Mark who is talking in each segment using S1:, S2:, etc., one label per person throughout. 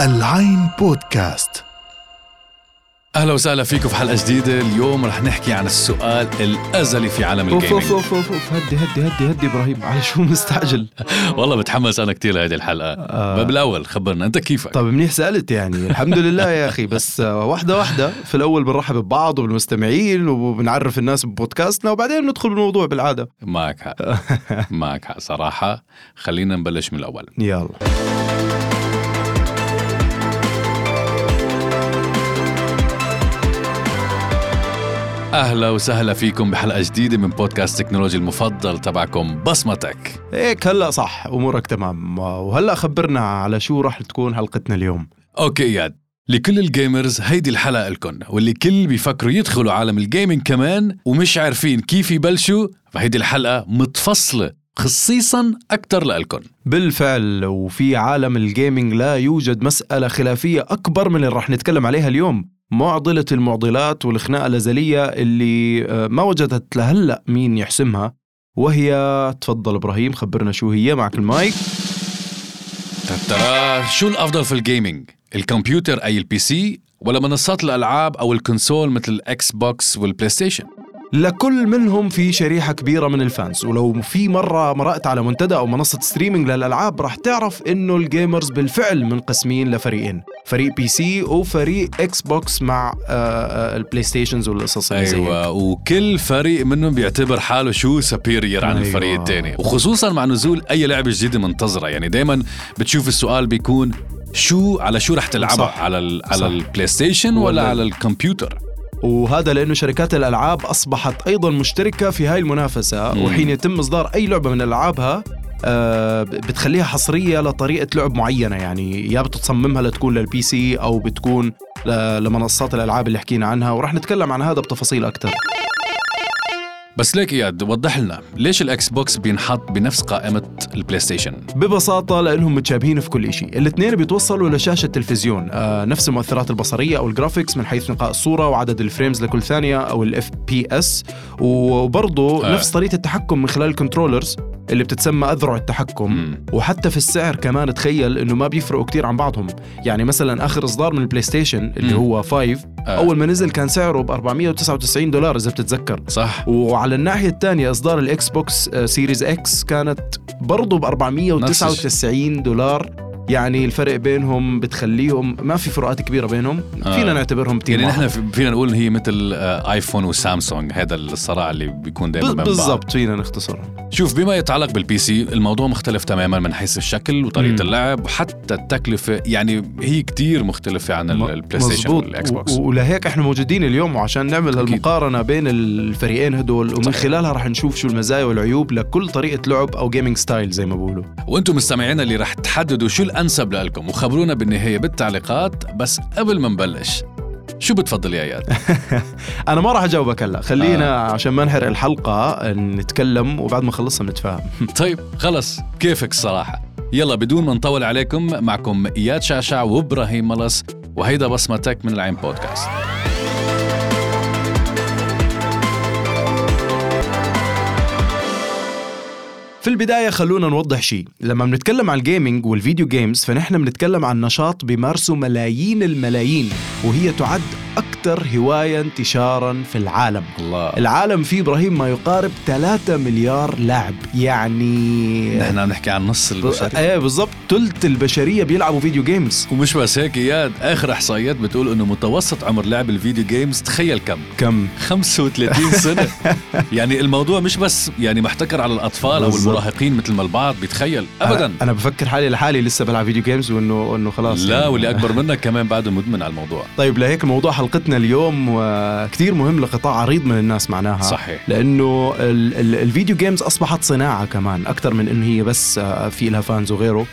S1: العين بودكاست.
S2: أهلا وسهلا فيكم في حلقة جديدة. اليوم رح نحكي عن السؤال الأزلي في عالم الجيمنج
S3: أوف أوف أوف أوف. هدي هدي هدي هدي إبراهيم. على شو مستعجل؟
S2: والله بتحمس أنا كثير لهذه الحلقة. آه. بالاول خبرنا أنت كيفك؟
S3: طب منيح سألت يعني. الحمد لله يا أخي. بس آه، واحدة واحدة. في الأول بنرحب ببعض وبالمستمعين وبنعرف الناس ببودكاستنا وبعدين بندخل بالموضوع بالعادة.
S2: معك حق. معك حق. صراحة خلينا نبلش من الأول.
S3: يلا.
S2: أهلا وسهلا فيكم بحلقة جديدة من بودكاست تكنولوجي المفضل تبعكم بصمتك
S3: هيك هلا صح أمورك تمام. وهلا خبرنا على شو راح تكون حلقتنا اليوم.
S2: okay اياد لكل ال gamers هيدي الحلقة لكم واللي كل بيفكروا يدخلوا عالم ال gaming كمان ومش عارفين كيف يبلشوا فهيدي الحلقة متفصلة خصيصا أكثر لكم
S3: بالفعل وفي عالم ال gaming لا يوجد مسألة خلافية أكبر من اللي راح نتكلم عليها اليوم. معضلة المعضلات والخناقة الأزلية اللي آه، ما وجدت لهلأ مين يحسمها وهي تفضل إبراهيم خبرنا شو هي معك المايك.
S2: شو الأفضل في ال gaming الكمبيوتر أي ال PC ولا منصات الألعاب أو ال console مثل ال Xbox وال PlayStation
S3: لكل منهم في شريحة كبيرة من ال fans ولو في مرة مرقت على منتدى أو منصة streaming للألعاب راح تعرف إنه ال gamers بالفعل منقسمين لفريقين فريق PC وفريق Xbox مع ال PlayStations والقصص.
S2: أيوه وكل فريق منهم بيعتبر حاله شو superior عن
S3: أيوة.
S2: الفريق الثاني وخصوصا مع نزول أي لعبة جديدة منتظرة يعني دائما بتشوف السؤال بيكون شو على شو رح تلعبها. على ال على. ال PlayStation
S3: ولا-
S2: ولا على الكمبيوتر
S3: وهذا لأنه شركات الألعاب أصبحت أيضا مشتركة في هاي المنافسة
S2: مم.
S3: وحين يتم إصدار أي لعبة من ألعابها آه، بتخليها حصرية لطريقة لعب معينة يعني يا بتصممها لتكون لل PC أو بتكون لمنصات الألعاب اللي حكينا عنها ورح نتكلم عن هذا بتفاصيل أكثر
S2: بس ليك إياد وضح لنا ليش ال Xbox بينحط بنفس قائمة ال PlayStation
S3: ببساطة لأنهم متشابهين في كل شيء الاثنين بيتوصلوا لشاشة تلفزيون آه نفس المؤثرات البصرية أو ال graphics من حيث نقاء الصورة وعدد ال frames لكل ثانية أو ال FPS وبرضه
S2: آه.
S3: نفس طريقة التحكم من خلال ال controllers اللي بتتسمى أذرع التحكم
S2: مم.
S3: وحتى في السعر كمان تخيل إنه ما بيفرقوا كتير عن بعضهم يعني مثلا آخر إصدار من ال PlayStation اللي
S2: مم.
S3: هو 5
S2: آه.
S3: أول ما نزل كان سعره ب 499 دولار إذا بتتذكر
S2: صح
S3: وعلى الناحية الثانية إصدار ال Xbox آه، Series X كانت برضه ب 499 دولار يعني الفرق بينهم بتخليهم ما في فروقات كبيرة بينهم
S2: آه.
S3: فينا نعتبرهم team
S2: يعني. نحن في- فينا نقول هي مثل آه، iPhone و Samsung هذا الصراع اللي بيكون دائما
S3: بالضبط فينا نختصر
S2: شوف بما يتعلق بال PC الموضوع مختلف تماما من حيث الشكل وطريقة
S3: مم.
S2: اللعب وحتى التكلفة يعني هي كتير مختلفة عن ال- البلاي ستيشن. والاكس بوكس
S3: ولهيك إحنا موجودين اليوم وعشان نعمل
S2: أكيد.
S3: هالمقارنة بين الفريقين هدول ومن
S2: صحيح.
S3: خلالها رح نشوف شو المزايا والعيوب لكل طريقة لعب أو gaming style زي ما بقولوا
S2: وأنتم مستمعينا اللي رح تحددوا شو الانسب لكم وخبرونا بالنهاية بالتعليقات بس قبل ما نبلش شو بتفضل يا اياد؟
S3: أنا ما راح أجاوبك هلا. خلينا آه. عشان ما نحرق الحلقة نتكلم وبعد ما نخلصها نتفاهم
S2: طيب خلص. كيفك الصراحه يلا بدون ما نطول عليكم معكم إياد شعشع وإبراهيم ملص وهيدا بصمتك من العين بودكاست.
S3: في البداية خلونا نوضح شيء. لما بنتكلم عن ال gaming وال video games فنحن بنتكلم عن نشاط بيمارسه ملايين الملايين وهي تعد أكثر هواية انتشارا في العالم.
S2: الله.
S3: العالم فيه إبراهيم ما يقارب 3 مليار لاعب. يعني
S2: نحن عم نحكي عن نص البشرية.
S3: إيه بالضبط. ثلث البشرية بيلعبوا video games
S2: ومش بس هيك إياد آخر إحصائيات بتقول إنه متوسط عمر لعب ال video games تخيل كم؟
S3: كم؟
S2: 35 سنة. يعني الموضوع مش بس يعني محتكر على أو
S3: بالضبط.
S2: المراهقين مثل ما البعض بيتخيل. ابدا.
S3: أنا, بفكر حالي لحالي لسه بلعب video games وإنه إنه خلاص
S2: لا
S3: يعني.
S2: واللي أكبر منك كمان بعده مدمن على الموضوع.
S3: طيب لهيك موضوع حلقتنا اليوم وكتير مهم لقطاع عريض من الناس معناها.
S2: صحيح.
S3: لأنه ال- ال- ال video games أصبحت صناعة كمان أكثر من انه هي بس آه، في لها fans وغيره.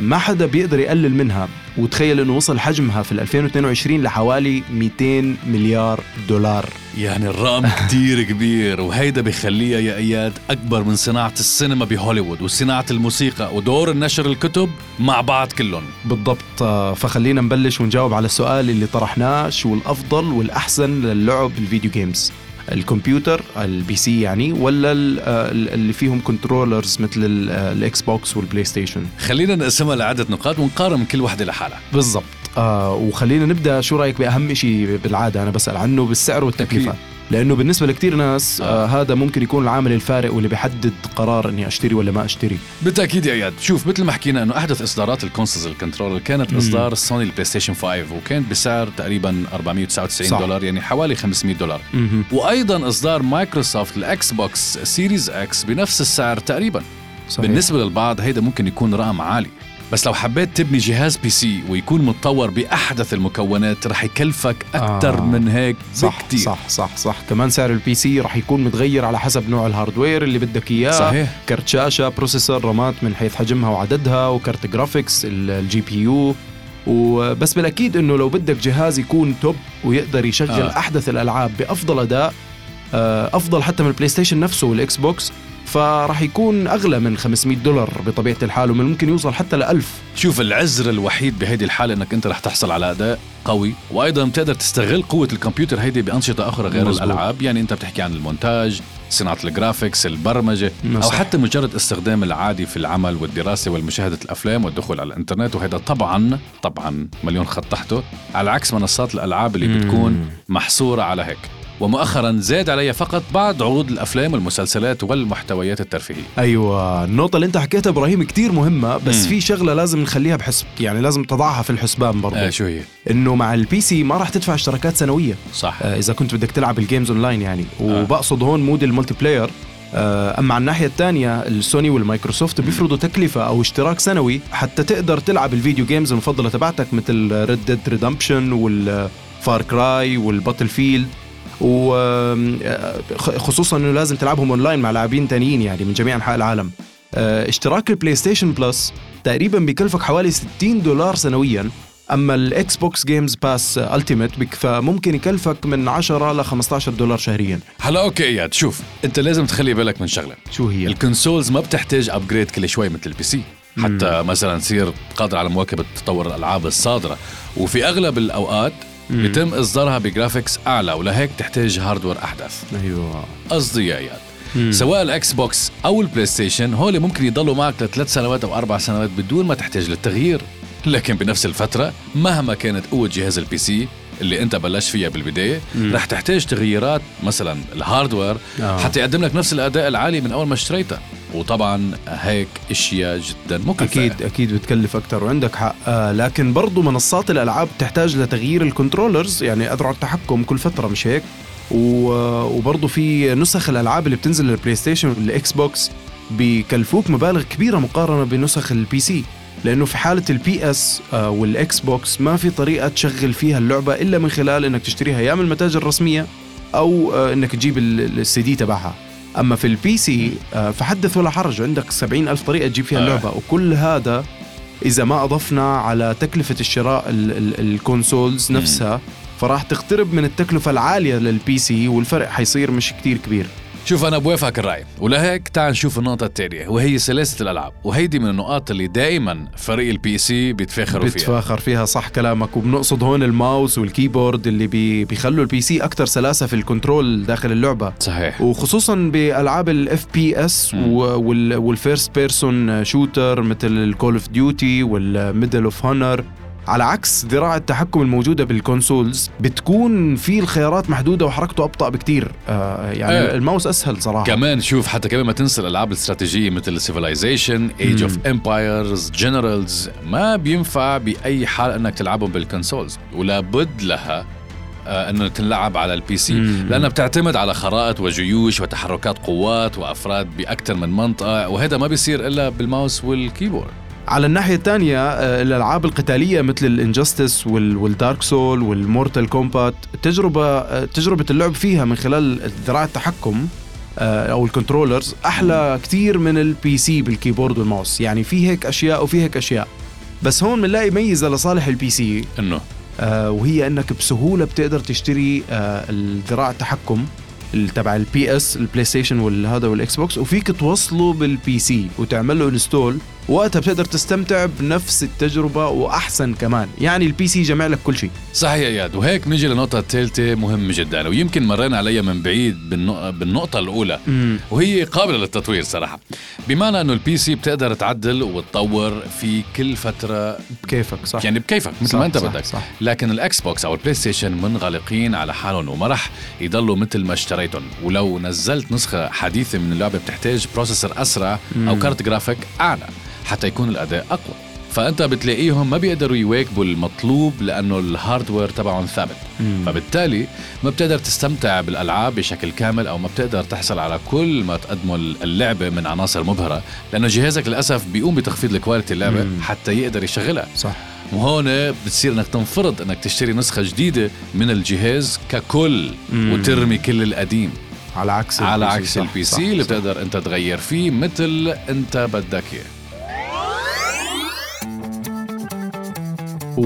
S3: ما حدا بيقدر يقلل منها. وتخيل إنه وصل حجمها في ال 2022 لحوالي 200 مليار دولار.
S2: يعني الرقم كتير كبير وهيدا بخليها يا إياد أكبر من صناعة السينما بهوليوود وصناعة الموسيقى ودور النشر الكتب مع بعض كلهم.
S3: بالضبط. آه، فخلينا نبلش ونجاوب على السؤال اللي طرحناه شو الأفضل والأحسن للعب ال video games الكمبيوتر ال PC يعني ولا ال- ال- اللي فيهم controllers مثل ال- ال Xbox وال PlayStation
S2: خلينا نقسمها لعدة نقاط ونقارن كل وحدة لحالها.
S3: بالضبط. آه وخلينا نبدأ شو رأيك بأهم شيء بالعادة؟ أنا بسأل عنه بالسعر
S2: والتكلفة.
S3: لأنه بالنسبة لكثير ناس آه.
S2: آه.
S3: هذا ممكن يكون العامل الفارق واللي بيحدد قرار إني أشتري ولا ما أشتري
S2: بالتأكيد يا إياد شوف مثل ما حكينا إنه أحدث إصدارات ال consoles ال controller كانت
S3: مم.
S2: إصدار Sony ال PlayStation 5 وكانت بسعر تقريبا 499
S3: صح.
S2: دولار يعني حوالي 500 دولار
S3: مهم.
S2: وأيضا إصدار Microsoft ال Xbox Series X بنفس السعر تقريبا
S3: صحيح.
S2: بالنسبة للبعض هيدا ممكن يكون رقم عالي بس لو حبيت تبني جهاز PC ويكون متطور بأحدث المكونات رح يكلفك أكثر
S3: آه.
S2: من هيك
S3: صح
S2: بكتير
S3: صح صح صح كمان سعر ال PC رح يكون متغير على حسب نوع ال hardware اللي بدك إياه
S2: صحيح
S3: كرت شاشة processor رامات من حيث حجمها وعددها وكرت graphics ال GPU وبس بالأكيد إنه لو بدك جهاز يكون top ويقدر يشغل
S2: آه.
S3: آه. أحدث الألعاب بأفضل أداء آه، أفضل حتى من ال PlayStation نفسه وال Xbox فراح يكون أغلى من 500 دولار بطبيعة الحال ومن ممكن يوصل حتى ل 1000
S2: شوف العذر الوحيد بهيدي الحالة إنك أنت رح تحصل على أداء قوي وأيضا بتقدر تستغل قوة الكمبيوتر هيدي بأنشطة أخرى غير
S3: مزبوط.
S2: الألعاب يعني أنت بتحكي عن المونتاج صناعة ال graphics البرمجة أو
S3: صح.
S2: حتى مجرد استخدام العادي في العمل والدراسة والمشاهدة الأفلام والدخول على الإنترنت وهذا طبعا طبعا مليون خط تحته على عكس منصات الألعاب اللي بتكون
S3: مم.
S2: محصورة على هيك ومؤخرا زاد عليها فقط بعض عروض الأفلام والمسلسلات والمحتويات الترفيهية.
S3: أيوه النقطة اللي أنت حكيتها إبراهيم كتير مهمة بس
S2: مم.
S3: في شغلة لازم نخليها بحسب يعني لازم تضعها في الحسبان برضه
S2: آه شو هي؟
S3: إنه مع ال PC ما راح تدفع اشتراكات سنوية.
S2: صح.
S3: آه إذا كنت بدك تلعب ال games online يعني. وبقصد هون mode ال multiplayer آه، أما على الناحية الثانية ال Sony وال Microsoft بيفرضوا تكلفة أو اشتراك سنوي حتى تقدر تلعب ال video games المفضلة تبعتك مثل Red Dead Redemption وال Far Cry وال Battlefield وخصوصا إنه لازم تلعبهم أونلاين مع لاعبين تانيين يعني من جميع أنحاء العالم. آه، اشتراك ال PlayStation Plus تقريبا بيكلفك حوالي 60 دولار سنويا. أما ال Xbox Games Pass Ultimate فممكن يكلفك من 10 ل 15 دولار شهريا.
S2: هلا okay إياد شوف أنت لازم تخلي بالك من شغلة.
S3: شو هي؟
S2: ال consoles ما بتحتاج upgrade كل شوي مثل ال P C حتى مثلا تصير قادر على مواكبة تطور الألعاب الصادرة. وفي أغلب الأوقات
S3: مم.
S2: بيتم إصدارها ب graphics أعلى ولهيك تحتاج hardware أحدث.
S3: أيوه.
S2: قصدي يا اياد
S3: مم.
S2: سواء ال Xbox أو ال PlayStation هول ممكن يضلوا معك لثلاث سنوات أو أربع سنوات بدون ما تحتاج للتغيير. لكن بنفس الفترة مهما كانت قوة جهاز ال PC اللي أنت بلشت فيها بالبداية
S3: مم.
S2: رح تحتاج تغييرات مثلا ال hardware
S3: آه.
S2: حتى يقدم لك نفس الأداء العالي من أول ما اشتريتها وطبعا هيك أشياء جدا مكلفة.
S3: أكيد أكيد بتكلف أكثر وعندك حق. آه لكن برضو منصات الألعاب تحتاج لتغيير ال controllers يعني أذرع التحكم كل فترة مش هيك؟ و- وبرضو في نسخ الألعاب اللي بتنزل لل PlayStation وال Xbox بيكلفوك مبالغ كبيرة مقارنة بنسخ ال PC لأنه في حالة ال PS آه وال Xbox ما في طريقة تشغل فيها اللعبة إلا من خلال إنك تشتريها يا من المتاجر الرسمية أو آه إنك تجيب السي دي تبعها. أما في ال PC آه، فحدث ولا حرج عندك سبعين ألف طريقة تجيب فيها
S2: آه.
S3: اللعبة وكل هذا إذا ما أضفنا على تكلفة الشراء ال- ال- ال
S2: consoles.
S3: نفسها فراح تقترب من التكلفة العالية لل PC والفرق حيصير مش كتير كبير
S2: شوف أنا بوافقك الرأي. ولهيك تعال نشوف النقطة الثانية وهي سلاسة الألعاب. وهيدي من النقاط اللي دائما فريق ال PC بيتفاخروا فيها.
S3: بتفاخر فيها صح كلامك. وبنقصد هون ال mouse وال keyboard اللي بي بيخلوا ال PC أكثر سلاسة في ال control داخل اللعبة.
S2: صحيح.
S3: وخصوصا بألعاب ال FPS.
S2: وال
S3: first person shooter مثل ال Call of Duty وال Medal of Honor على عكس ذراع التحكم الموجودة بال consoles بتكون في الخيارات محدودة وحركته أبطأ بكتير آه يعني
S2: إيه.
S3: الماوس أسهل صراحة
S2: كمان شوف حتى كمان ما تنسى الألعاب الاستراتيجية مثل Civilization Age
S3: of.
S2: Empires Generals ما بينفع بأي حال إنك تلعبهم بال consoles ولابد لها آه، إنه تنلعب على ال
S3: PC.
S2: لأنها بتعتمد على خرائط وجيوش وتحركات قوات وأفراد بأكثر من منطقة وهذا ما بيصير إلا بال mouse وال keyboard
S3: على الناحية الثانية آه الألعاب القتالية مثل ال Injustice وال Dark Soul وال Mortal Kombat تجربة آه تجربة اللعب فيها من خلال ذراع التحكم آه، أو ال controllers أحلى كتير من ال PC بال keyboard وال mouse. يعني في هيك أشياء وفي هيك أشياء. بس هون بنلاقي ميزة لصالح ال PC
S2: إنه؟
S3: آه، وهي إنك بسهولة بتقدر تشتري آه، الذراع التحكم تبع ال PS ال PlayStation والهذا وال Xbox وفيك توصله بال PC وتعمل له install وقتها بتقدر تستمتع بنفس التجربة وأحسن كمان. يعني ال PC جمع لك كل شيء.
S2: صحيح يا اياد وهيك نجي للنقطة الثالثة مهمة جدا. ويمكن مرينا عليها من بعيد بالنق- بالنقطة الأولى. وهي قابلة للتطوير صراحة. بمعنى إنه ال PC بتقدر تعدل وتطور في كل فترة.
S3: بكيفك صح.
S2: يعني بكيفك مثل
S3: صح،
S2: ما أنت
S3: صح،
S2: بدك.
S3: صح.
S2: لكن ال Xbox أو ال PlayStation منغلقين على حالهم وما رح يضلوا مثل ما اشتريتهم. ولو نزلت نسخة حديثة من اللعبة بتحتاج processor أسرع أو كارت جرافيك أعلى. حتى يكون الأداء أقوى. فأنت بتلاقيهم ما بيقدروا يواكبوا المطلوب لأنه ال hardware تبعهم ثابت. فبالتالي ما بتقدر تستمتع بالألعاب بشكل كامل أو ما بتقدر تحصل على كل ما تقدمه اللعبة من عناصر مبهرة. لأنه جهازك للأسف بيقوم بتخفيض ال quality اللعبة حتى يقدر يشغلها.
S3: صح.
S2: وهون بتصير إنك تنفرض إنك تشتري نسخة جديدة من الجهاز ككل
S3: مم.
S2: وترمي كل القديم.
S3: على عكس
S2: على عكس
S3: ال
S2: PC اللي. بتقدر أنت تغير فيه مثل أنت بدك
S3: إياه.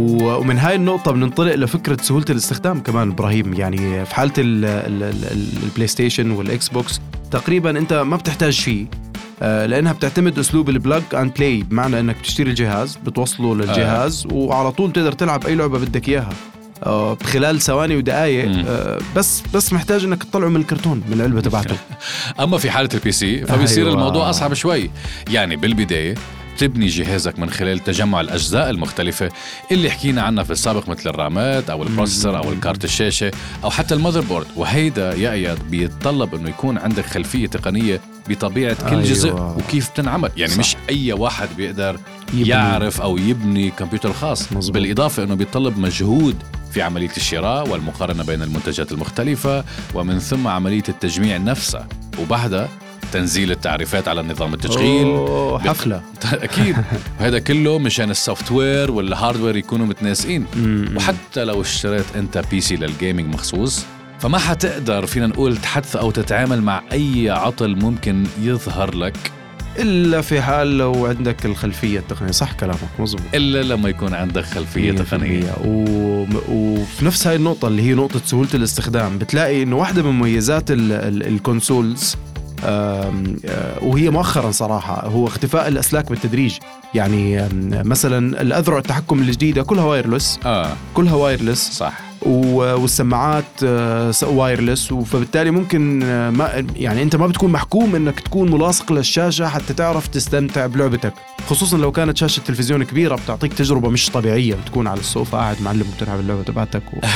S3: ومن هاي النقطة بننطلق لفكرة سهولة الاستخدام كمان إبراهيم يعني في حالة ال- ال- ال- ال- البلاي ستيشن والإكس بوكس تقريبا أنت ما بتحتاج شيء آه، لأنها بتعتمد أسلوب ال plug and play بمعنى إنك بتشتري الجهاز بتوصله للجهاز وعلى طول تقدر تلعب أي لعبة بدك إياها آه، بخلال ثواني ودقائق. آه، بس بس محتاج إنك تطلعه من الكرتون من العلبة تبعته
S2: أما في حالة ال PC فبيصير
S3: أيوة.
S2: الموضوع أصعب شوي يعني بالبداية تبني جهازك من خلال تجمع الأجزاء المختلفة اللي حكينا عنها في السابق مثل ال RAM ات أو ال processor أو الكارت الشاشة أو حتى ال motherboard وهيدا يا اياد بيتطلب إنه يكون عندك خلفية تقنية بطبيعة كل
S3: أيوة.
S2: جزء وكيف بتنعمل يعني
S3: صح.
S2: مش أي واحد بيقدر
S3: يبني.
S2: يعرف أو يبني كمبيوتر خاص
S3: مزبوط.
S2: بالإضافة إنه بيتطلب مجهود في عملية الشراء والمقارنة بين المنتجات المختلفة ومن ثم عملية التجميع نفسها وبعدها تنزيل التعريفات على نظام التشغيل.
S3: أوه، حفلة.
S2: أكيد. وهذا كله مشان ال software وال hardware يكونوا متناسقين. وحتى لو اشتريت أنت PC لل gaming مخصوص فما حتقدر فينا نقول تحدث أو تتعامل مع أي عطل ممكن يظهر لك.
S3: إلا في حال لو عندك الخلفية التقنية. صح كلامك مزبوط
S2: إلا لما يكون عندك خلفية تقنية.
S3: و... وفي نفس هاي النقطة اللي هي نقطة سهولة الاستخدام بتلاقي إنه واحدة من مميزات ال... ال... ال consoles وهي مؤخرا صراحة هو اختفاء الأسلاك بالتدريج. يعني مثلا الأذرع التحكم الجديدة كلها wireless.
S2: آه.
S3: كلها wireless.
S2: صح.
S3: والسماعات آه، wireless. فبالتالي ممكن آه، ما يعني أنت ما بتكون محكوم إنك تكون ملاصق للشاشة حتى تعرف تستمتع بلعبتك. خصوصا لو كانت شاشة تلفزيون كبيرة بتعطيك تجربة مش طبيعية. بتكون على السوفا قاعد معلم وبتلعب اللعبة تبعتك و...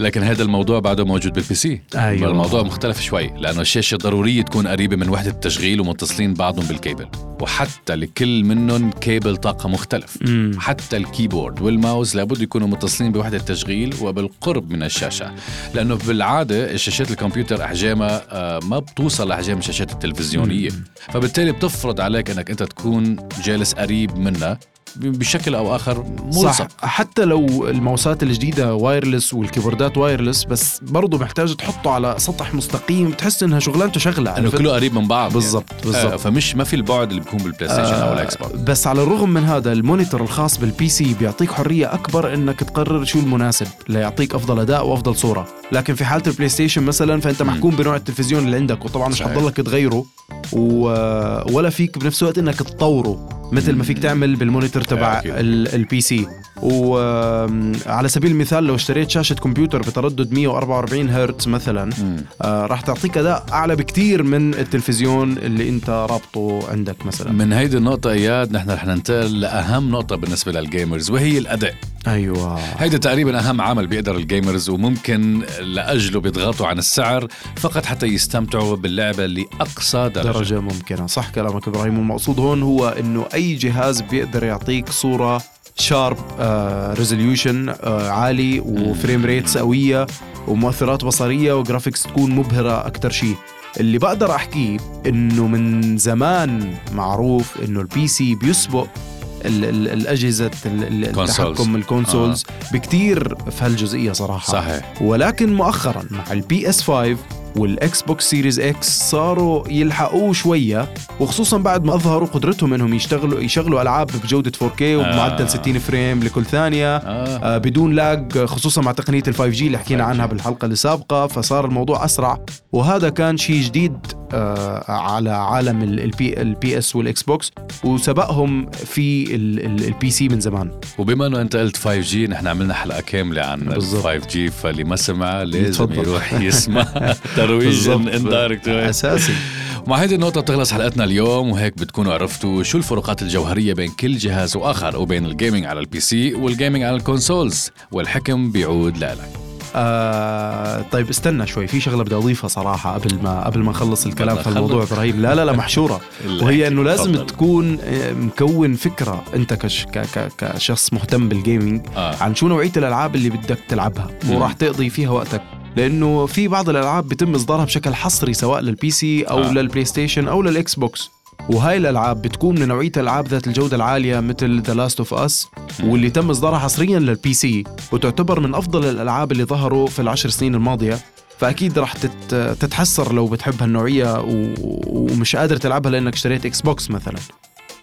S2: لكن هذا الموضوع بعده موجود بال PC
S3: أيوة.
S2: الموضوع مختلف شوي لأنه الشاشة ضرورية تكون قريبة من وحدة التشغيل ومتصلين بعضهم بالكيبل. وحتى لكل منهم كيبل طاقة مختلف.
S3: مم.
S2: حتى ال keyboard وال mouse لابد يكونوا متصلين بوحدة التشغيل وبالقرب من الشاشة. لأنه بالعادة الشاشات الكمبيوتر أحجامها آه، ما بتوصل لأحجام الشاشات التلفزيونية. فبالتالي بتفرض عليك أنك أنت تكون جالس قريب منها. بشكل آخر
S3: صح
S2: ملصق
S3: حتى لو الماوسات الجديدة wireless وال keyboard ات wireless بس برضه محتاج تحطه على سطح مستقيم تحس إنها شغلانته شغلة
S2: إنه
S3: عرفت؟
S2: كله قريب من بعض
S3: بالضبط،
S2: يعني.
S3: بالضبط.
S2: آه فمش ما في البعد اللي بيكون بالبلاي ستيشن أو الاكس بوكس
S3: بس على الرغم من هذا ال monitor الخاص بال PC بيعطيك حرية أكبر إنك تقرر شو المناسب ليعطيك أفضل أداء وأفضل صورة لكن في حالة البلاي ستيشن مثلا فأنت محكوم بنوع التلفزيون اللي عندك وطبعا مش. حتضلك تغيره و... ولا فيك بنفس الوقت إنك تطوره مثل ما فيك تعمل بال monitor
S2: تبع
S3: ال PC وعلى سبيل المثال لو اشتريت شاشة كمبيوتر بتردد 144 هرتز مثلا آه راح تعطيك أداء أعلى بكتير من التلفزيون اللي أنت رابطه عندك مثلا.
S2: من هيدي النقطة إياد نحن رح ننتقل لأهم نقطة بالنسبة لل gamers وهي الأداء.
S3: أيوه.
S2: هيدا تقريبا أهم عمل بيقدر ال gamers وممكن لأجله بيضغطوا عن السعر فقط حتى يستمتعوا باللعبة لأقصى درجة, درجة.
S3: درجة ممكنة. صح كلامك إبراهيم والمقصود هون هو إنه أي جهاز بيقدر يعطيك صورة sharp resolution عالي و frame rates قوية ومؤثرات بصرية و graphics تكون مبهرة أكتر شيء اللي بقدر أحكيه إنه من زمان معروف إنه ال PC بيسبق ال- ال- الأجهزة ال- ال-
S2: Consoles.
S3: التحكم ال consoles بكتير في هالجزئية صراحة
S2: صحيح
S3: ولكن مؤخرا مع البي اس 5 والاكس بوكس سيريز إكس صاروا يلحقوه شوية وخصوصا بعد ما أظهروا قدرتهم إنهم يشتغلوا يشغلوا ألعاب بجودة 4K وبمعدل
S2: آه.
S3: 60 frame لكل ثانية
S2: آه.
S3: آه بدون lag خصوصا مع تقنية ال 5G اللي حكينا
S2: 5G.
S3: عنها بالحلقة اللي سابقة فصار الموضوع أسرع وهذا كان شيء جديد آه، على عالم البي ال PS والاكس بوكس وسبقهم في ال PC من زمان
S2: وبما إنه أنت قلت 5G نحن عملنا حلقة كاملة عن
S3: بالضبط.
S2: 5G فاللي ما سمع لازم
S3: يتفضل.
S2: يروح يسمع ترويج. indirect
S3: أساسي
S2: ومع هيدي النقطة بتخلص حلقتنا اليوم وهيك بتكونوا عرفتوا شو الفروقات الجوهرية بين كل جهاز وآخر وبين ال gaming على ال PC وال gaming على ال consoles والحكم بيعود لك
S3: آه طيب استنى شوي في شغلة بدي أضيفها صراحة قبل ما قبل ما نخلص الكلام في الموضوع. إبراهيم لا لا لا محشورة وهي إنه لازم
S2: تفضل.
S3: تكون آه، مكون فكرة أنت كش ك ك كشخص مهتم بال gaming
S2: آه.
S3: عن شو نوعية الألعاب اللي بدك تلعبها. وراح تقضي فيها وقتك لأنه في بعض الألعاب بيتم إصدارها بشكل حصري سواء لل PC أو.
S2: آه.
S3: للبلاي ستيشن أو للاكس بوكس وهاي الألعاب بتكون من نوعيه الالعاب ذات الجودة العالية مثل The Last of Us واللي تم إصدارها حصريا لل PC وتعتبر من أفضل الألعاب اللي ظهروا في العشر سنين الماضية فأكيد راح تت... تتحسر لو بتحب هالنوعية. ومش قادر تلعبها لأنك اشتريت إكس بوكس مثلا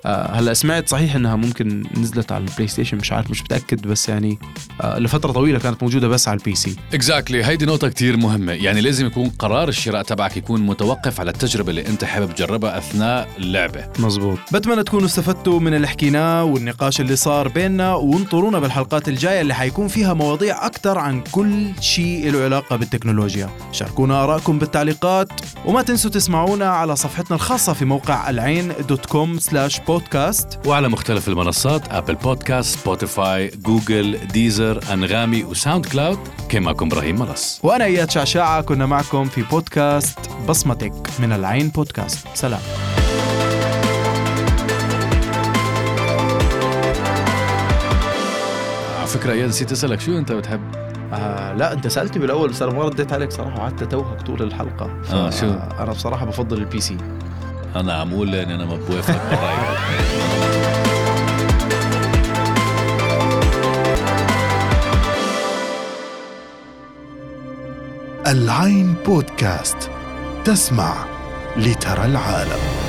S3: آه هلا سمعت صحيح إنها ممكن نزلت على البلاي ستيشن مش عارف مش متأكد بس يعني آه لفترة طويلة كانت موجودة بس على ال PC.
S2: exactly هيدي نقطة كتير مهمة. يعني لازم يكون قرار الشراء تبعك يكون متوقف على التجربة اللي أنت حابب تجربها أثناء اللعبة.
S3: مزبوط
S4: بتمنى تكونوا استفدتوا من اللي حكيناه والنقاش اللي صار بيننا وانطرونا بالحلقات الجاية اللي حيكون فيها مواضيع أكثر عن كل شيء له علاقة بالتكنولوجيا. شاركونا آرائكم بالتعليقات وما تنسوا تسمعونا على صفحتنا الخاصة في موقع العين dot com slash podcast
S2: وعلى مختلف المنصات Apple Podcast Spotify Google Deezer أنغامي و SoundCloud كان معكم إبراهيم ملص.
S4: وأنا إياد شعشاعة كنا معكم في بودكاست بصمتك من العين بودكاست. سلام.
S2: على فكرة إياد نسيت أسألك شو أنت بتحب؟
S3: آه لا أنت سألتني بالأول بس أنا ما رديت عليك صراحة وقعدت أتوهك طول الحلقة.
S2: آه، شو؟
S3: أنا بصراحة بفضل ال PC
S2: أنا عم أقول اني أنا ما بالرأي
S1: العين بودكاست تسمع لترى العالم.